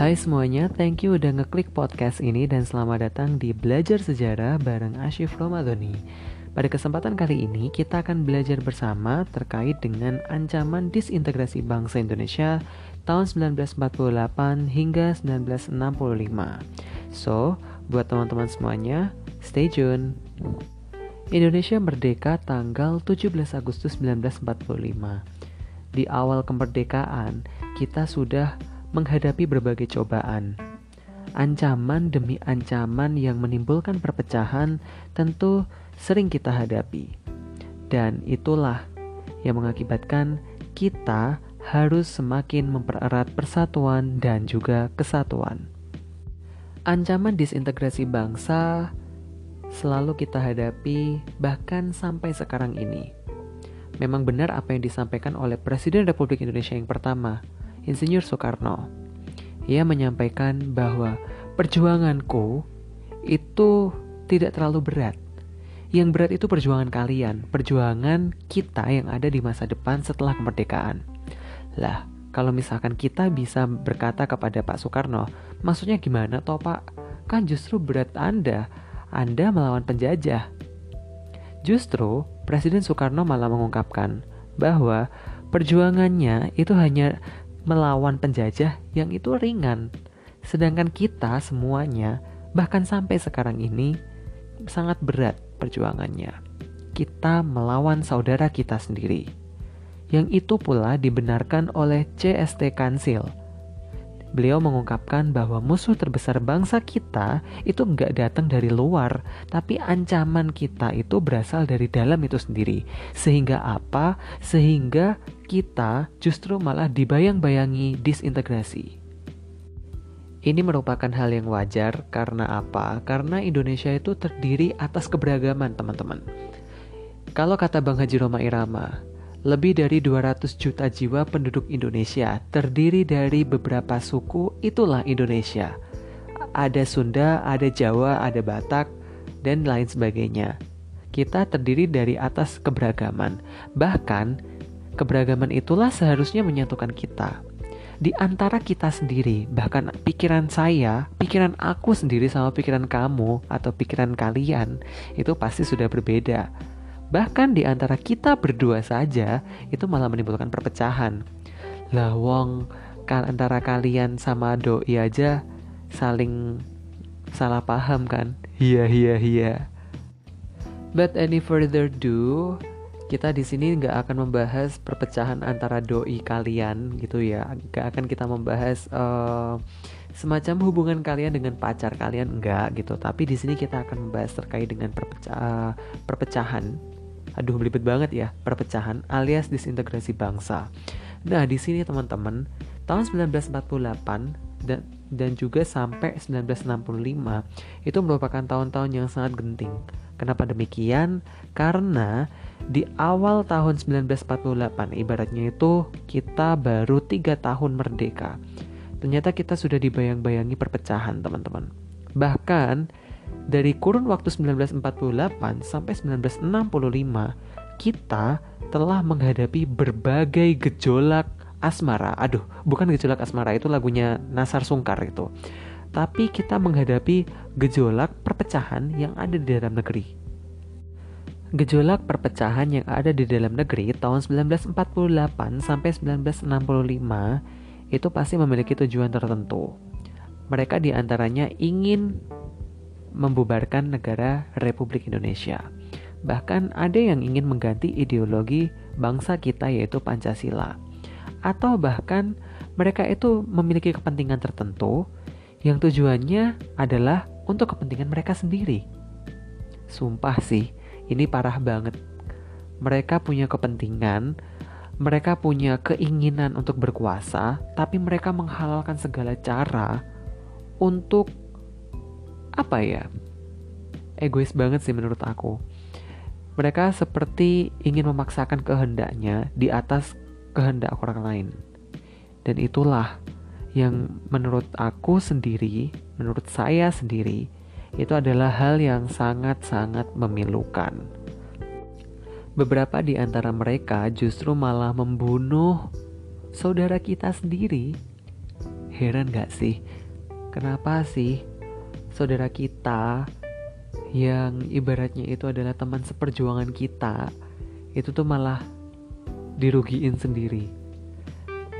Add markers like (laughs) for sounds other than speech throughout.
Hai semuanya, thank you udah ngeklik podcast ini dan selamat datang di Belajar Sejarah bareng Ashif Romadhoni. Pada kesempatan kali ini, kita akan belajar bersama terkait dengan ancaman disintegrasi bangsa Indonesia tahun 1948 hingga 1965. So, buat teman-teman semuanya, stay tune. Indonesia merdeka tanggal 17 Agustus 1945. Di awal kemerdekaan, kita sudah menghadapi berbagai cobaan. Ancaman demi ancaman yang menimbulkan perpecahan tentu sering kita hadapi. Dan itulah yang mengakibatkan kita harus semakin mempererat persatuan dan juga kesatuan. Ancaman disintegrasi bangsa selalu kita hadapi bahkan sampai sekarang ini. Memang benar apa yang disampaikan oleh Presiden Republik Indonesia yang pertama, Insinyur Soekarno. Ia menyampaikan bahwa perjuanganku itu tidak terlalu berat. Yang berat itu perjuangan kalian, perjuangan kita yang ada di masa depan setelah kemerdekaan. Lah, kalau misalkan kita bisa berkata kepada Pak Soekarno, maksudnya gimana toh Pak? Kan justru berat Anda, Anda melawan penjajah. Justru, Presiden Soekarno malah mengungkapkan bahwa perjuangannya itu hanya melawan penjajah yang itu ringan. Sedangkan kita semuanya, bahkan sampai sekarang ini, sangat berat perjuangannya. Kita melawan saudara kita sendiri. Yang itu pula dibenarkan oleh CST Kansil Beliau mengungkapkan bahwa musuh terbesar bangsa kita itu nggak datang dari luar, tapi ancaman kita itu berasal dari dalam itu sendiri. Sehingga apa? Sehingga kita justru malah dibayang-bayangi disintegrasi. Ini merupakan hal yang wajar karena apa? Karena Indonesia itu terdiri atas keberagaman, teman-teman. Kalau kata Bang Haji Roma Irama, lebih dari 200 juta jiwa penduduk Indonesia terdiri dari beberapa suku, itulah Indonesia. Ada Sunda, ada Jawa, ada Batak, dan lain sebagainya. Kita terdiri dari atas keberagaman. Bahkan, keberagaman itulah seharusnya menyatukan kita. Di antara kita sendiri, bahkan pikiran saya, pikiran aku sendiri sama pikiran kamu atau pikiran kalian, itu pasti sudah berbeda Bahkan di antara kita berdua saja itu malah menimbulkan perpecahan. Lah wong kan antara kalian sama doi aja saling salah paham kan? Iya iya iya. But any further do, kita di sini nggak akan membahas perpecahan antara doi kalian gitu ya. Nggak akan kita membahas uh, semacam hubungan kalian dengan pacar kalian enggak gitu. Tapi di sini kita akan membahas terkait dengan perpecahan, perpecahan aduh belibet banget ya, perpecahan alias disintegrasi bangsa. Nah, di sini teman-teman, tahun 1948 dan dan juga sampai 1965 itu merupakan tahun-tahun yang sangat genting. Kenapa demikian? Karena di awal tahun 1948 ibaratnya itu kita baru tiga tahun merdeka. Ternyata kita sudah dibayang-bayangi perpecahan teman-teman. Bahkan dari kurun waktu 1948 sampai 1965, kita telah menghadapi berbagai gejolak asmara. Aduh, bukan gejolak asmara itu lagunya Nasar Sungkar itu. Tapi kita menghadapi gejolak perpecahan yang ada di dalam negeri. Gejolak perpecahan yang ada di dalam negeri tahun 1948 sampai 1965 itu pasti memiliki tujuan tertentu. Mereka di antaranya ingin membubarkan negara Republik Indonesia. Bahkan ada yang ingin mengganti ideologi bangsa kita yaitu Pancasila. Atau bahkan mereka itu memiliki kepentingan tertentu yang tujuannya adalah untuk kepentingan mereka sendiri. Sumpah sih, ini parah banget. Mereka punya kepentingan, mereka punya keinginan untuk berkuasa, tapi mereka menghalalkan segala cara untuk apa ya egois banget sih menurut aku. Mereka seperti ingin memaksakan kehendaknya di atas kehendak orang lain. Dan itulah yang menurut aku sendiri menurut saya sendiri itu adalah hal yang sangat-sangat memilukan. Beberapa di antara mereka justru malah membunuh saudara kita sendiri. Heran gak sih? Kenapa sih saudara kita yang ibaratnya itu adalah teman seperjuangan kita itu tuh malah dirugiin sendiri.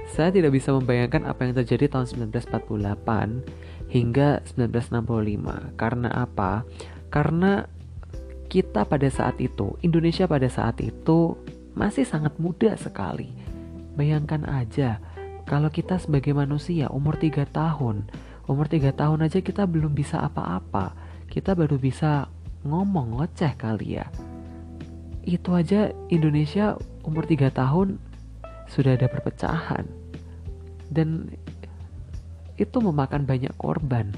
Saya tidak bisa membayangkan apa yang terjadi tahun 1948 hingga 1965. Karena apa? Karena kita pada saat itu, Indonesia pada saat itu masih sangat muda sekali. Bayangkan aja, kalau kita sebagai manusia umur 3 tahun, umur 3 tahun aja kita belum bisa apa-apa. Kita baru bisa ngomong ngoceh kali ya. Itu aja Indonesia umur 3 tahun sudah ada perpecahan. Dan itu memakan banyak korban.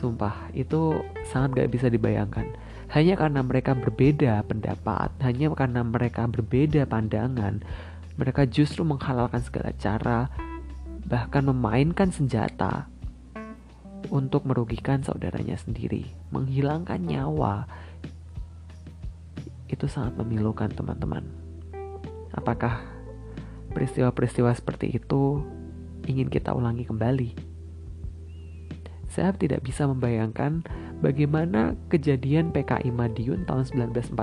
Sumpah, itu sangat gak bisa dibayangkan hanya karena mereka berbeda pendapat, hanya karena mereka berbeda pandangan, mereka justru menghalalkan segala cara, bahkan memainkan senjata untuk merugikan saudaranya sendiri, menghilangkan nyawa. Itu sangat memilukan, teman-teman. Apakah peristiwa-peristiwa seperti itu ingin kita ulangi kembali? Saya tidak bisa membayangkan bagaimana kejadian PKI Madiun tahun 1948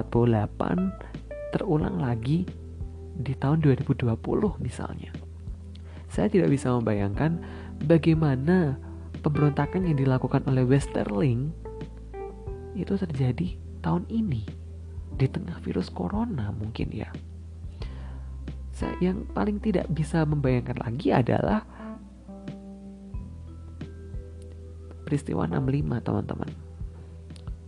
terulang lagi di tahun 2020 misalnya. Saya tidak bisa membayangkan bagaimana pemberontakan yang dilakukan oleh Westerling itu terjadi tahun ini di tengah virus corona mungkin ya. Saya yang paling tidak bisa membayangkan lagi adalah peristiwa 65 teman-teman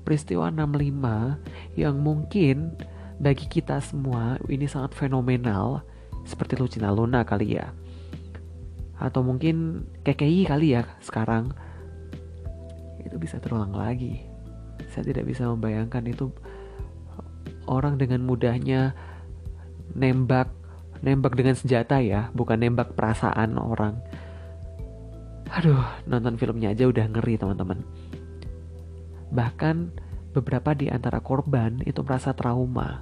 peristiwa 65 yang mungkin bagi kita semua ini sangat fenomenal seperti Lucina Luna kali ya atau mungkin KKI kali ya sekarang. Itu bisa terulang lagi. Saya tidak bisa membayangkan itu orang dengan mudahnya nembak nembak dengan senjata ya bukan nembak perasaan orang. Aduh nonton filmnya aja udah ngeri teman-teman. Bahkan beberapa di antara korban itu merasa trauma.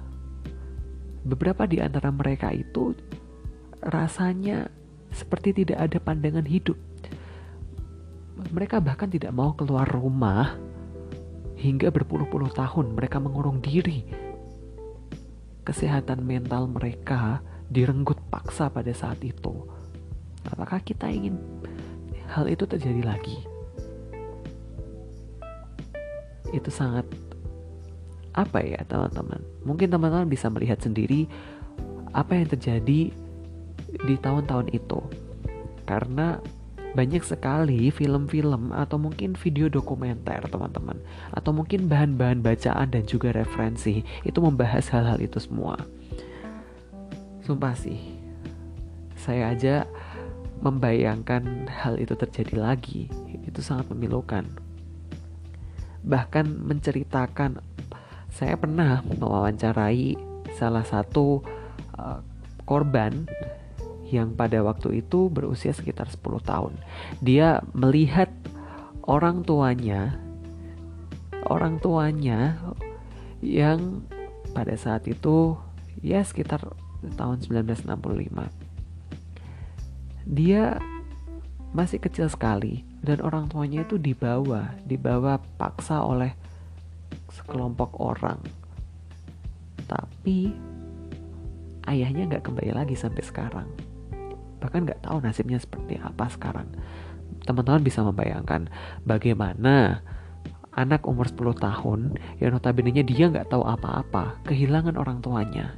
Beberapa di antara mereka itu rasanya seperti tidak ada pandangan hidup. Mereka bahkan tidak mau keluar rumah hingga berpuluh-puluh tahun mereka mengurung diri. Kesehatan mental mereka direnggut paksa pada saat itu. Apakah kita ingin hal itu terjadi lagi? itu sangat apa ya teman-teman mungkin teman-teman bisa melihat sendiri apa yang terjadi di tahun-tahun itu. Karena banyak sekali film-film atau mungkin video dokumenter teman-teman. Atau mungkin bahan-bahan bacaan dan juga referensi itu membahas hal-hal itu semua. Sumpah sih saya aja membayangkan hal itu terjadi lagi. Itu sangat memilukan. Bahkan menceritakan saya pernah mewawancarai salah satu uh, korban yang pada waktu itu berusia sekitar 10 tahun. Dia melihat orang tuanya orang tuanya yang pada saat itu ya sekitar tahun 1965. Dia masih kecil sekali dan orang tuanya itu dibawa, dibawa paksa oleh sekelompok orang. Tapi ayahnya nggak kembali lagi sampai sekarang. Bahkan nggak tahu nasibnya seperti apa sekarang. Teman-teman bisa membayangkan bagaimana anak umur 10 tahun yang notabene dia nggak tahu apa-apa, kehilangan orang tuanya.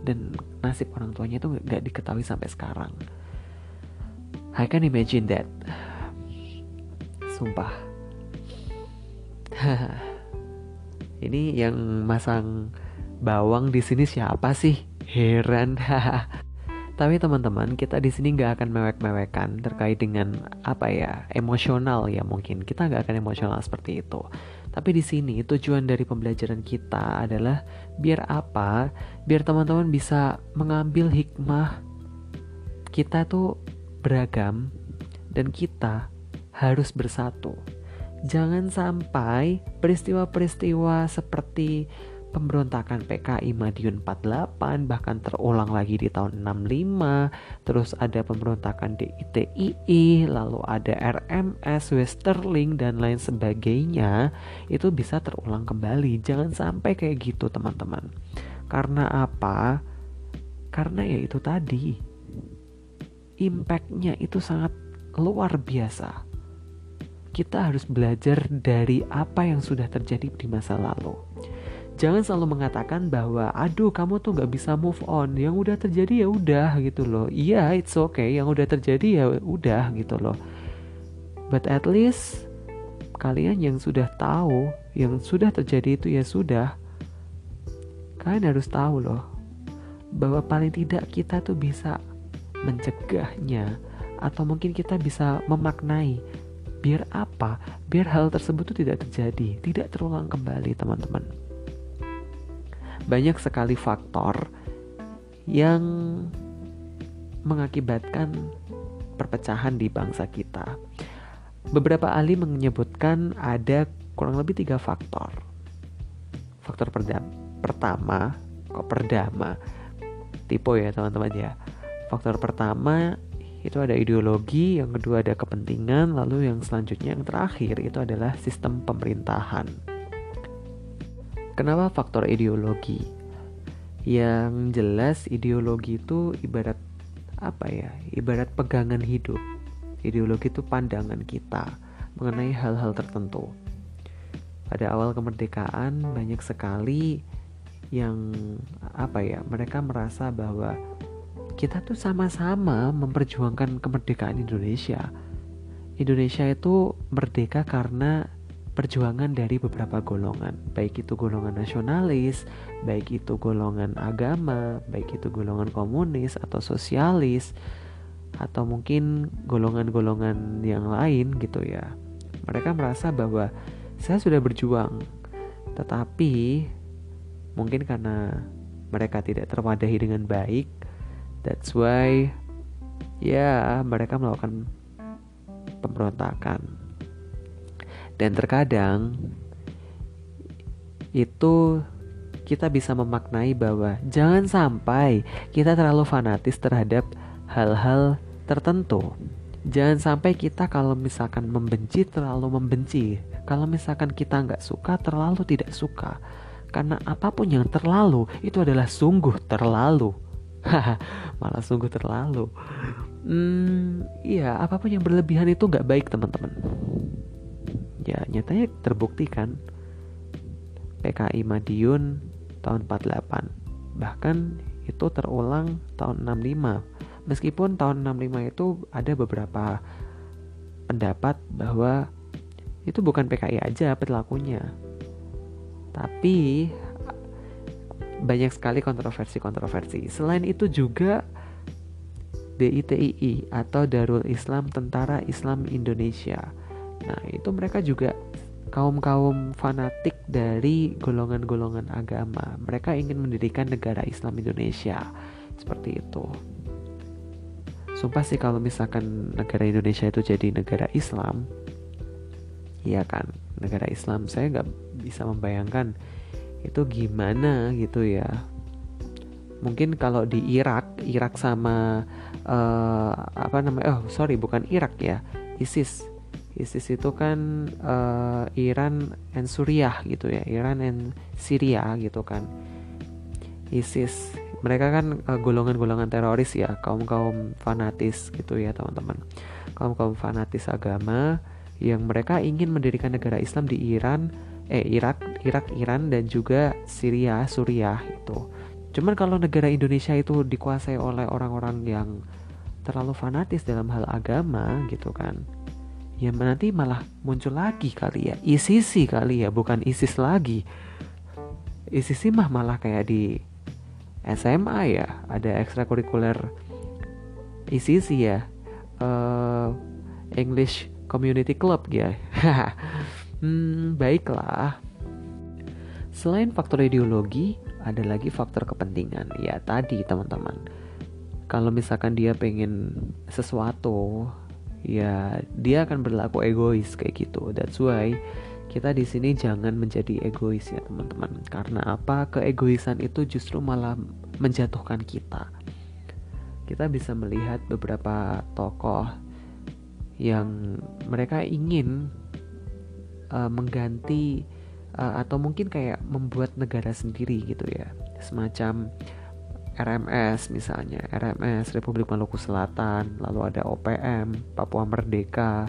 Dan nasib orang tuanya itu nggak diketahui sampai sekarang. I can imagine that sumpah (laughs) ini yang masang bawang di sini siapa sih heran (laughs) tapi teman-teman kita di sini nggak akan mewek-mewekan terkait dengan apa ya emosional ya mungkin. Kita nggak akan emosional seperti itu. Tapi di sini tujuan dari pembelajaran kita adalah biar apa? Biar teman-teman bisa mengambil hikmah kita tuh beragam dan kita harus bersatu. Jangan sampai peristiwa-peristiwa seperti pemberontakan PKI Madiun 48 bahkan terulang lagi di tahun 65 terus ada pemberontakan DITII lalu ada RMS Westerling dan lain sebagainya. Itu bisa terulang kembali. Jangan sampai kayak gitu teman-teman. Karena apa? Karena ya itu tadi. Impactnya itu sangat luar biasa. Kita harus belajar dari apa yang sudah terjadi di masa lalu jangan selalu mengatakan bahwa aduh kamu tuh nggak bisa move on. Yang udah terjadi ya udah gitu loh. Iya it's okay. Yang udah terjadi ya udah gitu loh. But at least kalian yang sudah tahu yang sudah terjadi itu ya sudah. Kalian harus tahu loh bahwa paling tidak kita tuh bisa mencegahnya atau mungkin kita bisa memaknai biar apa? Biar hal tersebut tuh tidak terjadi tidak terulang kembali teman-teman banyak sekali faktor yang mengakibatkan perpecahan di bangsa kita. Beberapa ahli menyebutkan ada kurang lebih tiga faktor. Faktor pertama, kok perdama, tipe ya teman-teman ya. Faktor pertama itu ada ideologi, yang kedua ada kepentingan, lalu yang selanjutnya yang terakhir itu adalah sistem pemerintahan. Kenapa faktor ideologi? Yang jelas ideologi itu ibarat apa ya? Ibarat pegangan hidup. Ideologi itu pandangan kita mengenai hal-hal tertentu. Pada awal kemerdekaan banyak sekali yang apa ya? Mereka merasa bahwa kita tuh sama-sama memperjuangkan kemerdekaan Indonesia. Indonesia itu merdeka karena perjuangan dari beberapa golongan, baik itu golongan nasionalis, baik itu golongan agama, baik itu golongan komunis atau sosialis, atau mungkin golongan-golongan yang lain gitu ya. Mereka merasa bahwa saya sudah berjuang, tetapi mungkin karena mereka tidak terwadahi dengan baik, that's why ya mereka melakukan pemberontakan dan terkadang itu kita bisa memaknai bahwa jangan sampai kita terlalu fanatis terhadap hal-hal tertentu. Jangan sampai kita kalau misalkan membenci terlalu membenci. Kalau misalkan kita nggak suka terlalu tidak suka. Karena apa pun yang terlalu itu adalah sungguh terlalu. Malah sungguh terlalu. Hmm, iya, apa pun yang berlebihan itu nggak baik teman-teman ya nyatanya terbukti kan PKI Madiun tahun 48 bahkan itu terulang tahun 65 meskipun tahun 65 itu ada beberapa pendapat bahwa itu bukan PKI aja perilakunya. Tapi banyak sekali kontroversi-kontroversi. Selain itu juga DITII atau Darul Islam Tentara Islam Indonesia Nah, itu mereka juga kaum-kaum fanatik dari golongan-golongan agama. Mereka ingin mendirikan negara Islam Indonesia. Seperti itu. Sumpah sih kalau misalkan negara Indonesia itu jadi negara Islam, iya kan, negara Islam saya nggak bisa membayangkan itu gimana gitu ya. Mungkin kalau di Irak, Irak sama uh, apa namanya? Oh sorry, bukan Irak ya, ISIS ISIS itu kan uh, Iran and Suriah gitu ya Iran and Syria gitu kan. ISIS mereka kan golongan golongan-golongan teroris ya kaum kaum fanatis gitu ya teman-teman. Kaum kaum fanatis agama yang mereka ingin mendirikan negara Islam di Iran eh Irak Irak Iran dan juga Syria Suriah itu. Cuman kalau negara Indonesia itu dikuasai oleh orang-orang yang terlalu fanatis dalam hal agama gitu kan ya nanti malah muncul lagi kali ya. ISIS kali ya bukan ISIS lagi. ISIS mah malah kayak di SMA ya. Ada ekstrakurikuler ISIS ya. Uh, English Community Club ya. (laughs) Hmm, baiklah. Selain faktor ideologi ada lagi faktor kepentingan. Ya tadi teman-teman. Kalau misalkan dia pengen sesuatu ya dia akan berlaku egois kayak gitu. That's why kita di sini jangan menjadi egois ya teman-teman. Karena apa? Keegoisan itu justru malah menjatuhkan kita. Kita bisa melihat beberapa tokoh yang mereka ingin uh, mengganti uh, atau mungkin kayak membuat negara sendiri gitu ya. Semacam RMS misalnya. RMS Republik Maluku Selatan lalu ada OPM Papua Merdeka.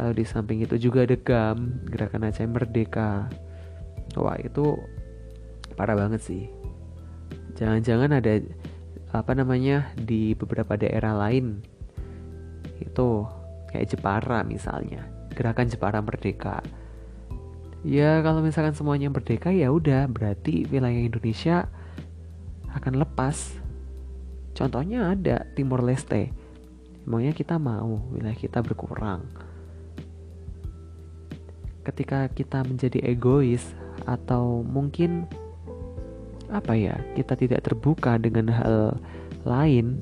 Lalu di samping itu juga ada GAM Gerakan Aceh Merdeka. Wah itu parah banget sih. Jangan-jangan ada apa namanya di beberapa daerah lain itu kayak Jepara misalnya gerakan Jepara Merdeka. Ya kalau misalkan semuanya merdeka ya udah berarti wilayah Indonesia akan lepas. Contohnya ada Timor Leste. Emangnya kita mau wilayah kita berkurang? Ketika kita menjadi egois atau mungkin apa ya kita tidak terbuka dengan hal lain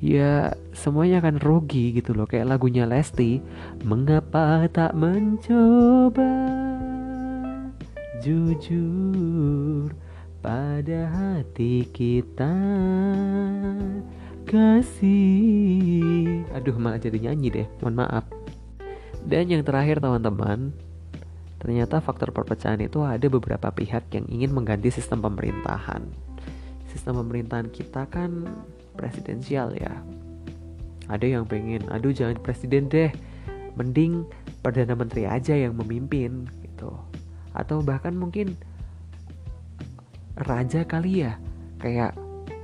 ya semuanya akan rugi gitu loh. Kayak lagunya Lesti mengapa tak mencoba jujur pada hati kita kasih aduh malah jadi nyanyi deh mohon maaf dan yang terakhir teman-teman Ternyata faktor perpecahan itu ada beberapa pihak yang ingin mengganti sistem pemerintahan. Sistem pemerintahan kita kan presidensial ya. Ada yang pengen, aduh jangan presiden deh, mending perdana menteri aja yang memimpin gitu. Atau bahkan mungkin raja kali ya, kayak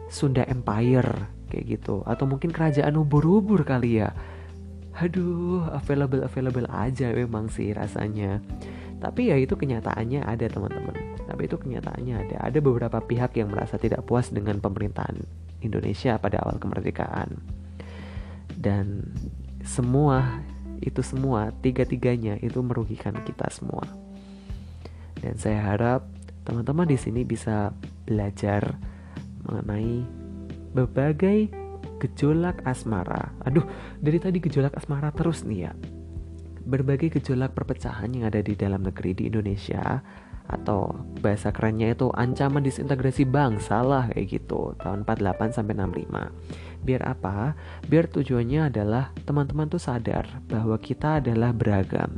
Sunda Empire kayak gitu. Atau mungkin kerajaan ubur-ubur kali ya. Aduh, available available aja memang sih rasanya. Tapi ya itu kenyataannya ada teman-teman. Tapi itu kenyataannya ada. Ada beberapa pihak yang merasa tidak puas dengan pemerintahan Indonesia pada awal kemerdekaan. Dan semua itu semua tiga-tiganya itu merugikan kita semua. Dan saya harap teman-teman di sini bisa belajar mengenai berbagai gejolak asmara. Aduh, dari tadi gejolak asmara terus nih ya berbagai gejolak perpecahan yang ada di dalam negeri di Indonesia atau bahasa kerennya itu ancaman disintegrasi bangsa lah kayak gitu tahun 48 sampai 65. Biar apa? Biar tujuannya adalah teman-teman tuh sadar bahwa kita adalah beragam.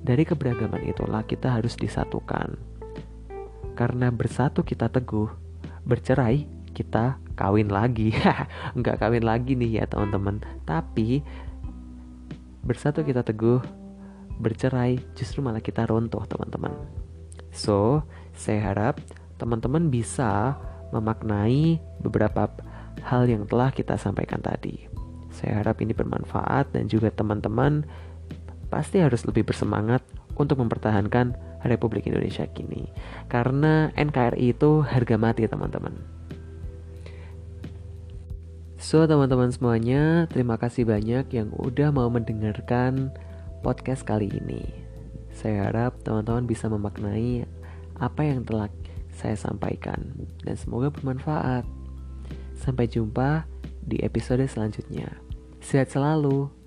Dari keberagaman itulah kita harus disatukan. Karena bersatu kita teguh, bercerai kita kawin lagi. (laughs) Enggak kawin lagi nih ya teman-teman. Tapi bersatu kita teguh, bercerai justru malah kita runtuh teman-teman. So, saya harap teman-teman bisa memaknai beberapa hal yang telah kita sampaikan tadi. Saya harap ini bermanfaat dan juga teman-teman pasti harus lebih bersemangat untuk mempertahankan Republik Indonesia kini. Karena NKRI itu harga mati teman-teman. So teman-teman semuanya, terima kasih banyak yang udah mau mendengarkan podcast kali ini. Saya harap teman-teman bisa memaknai apa yang telah saya sampaikan dan semoga bermanfaat. Sampai jumpa di episode selanjutnya. Sehat selalu.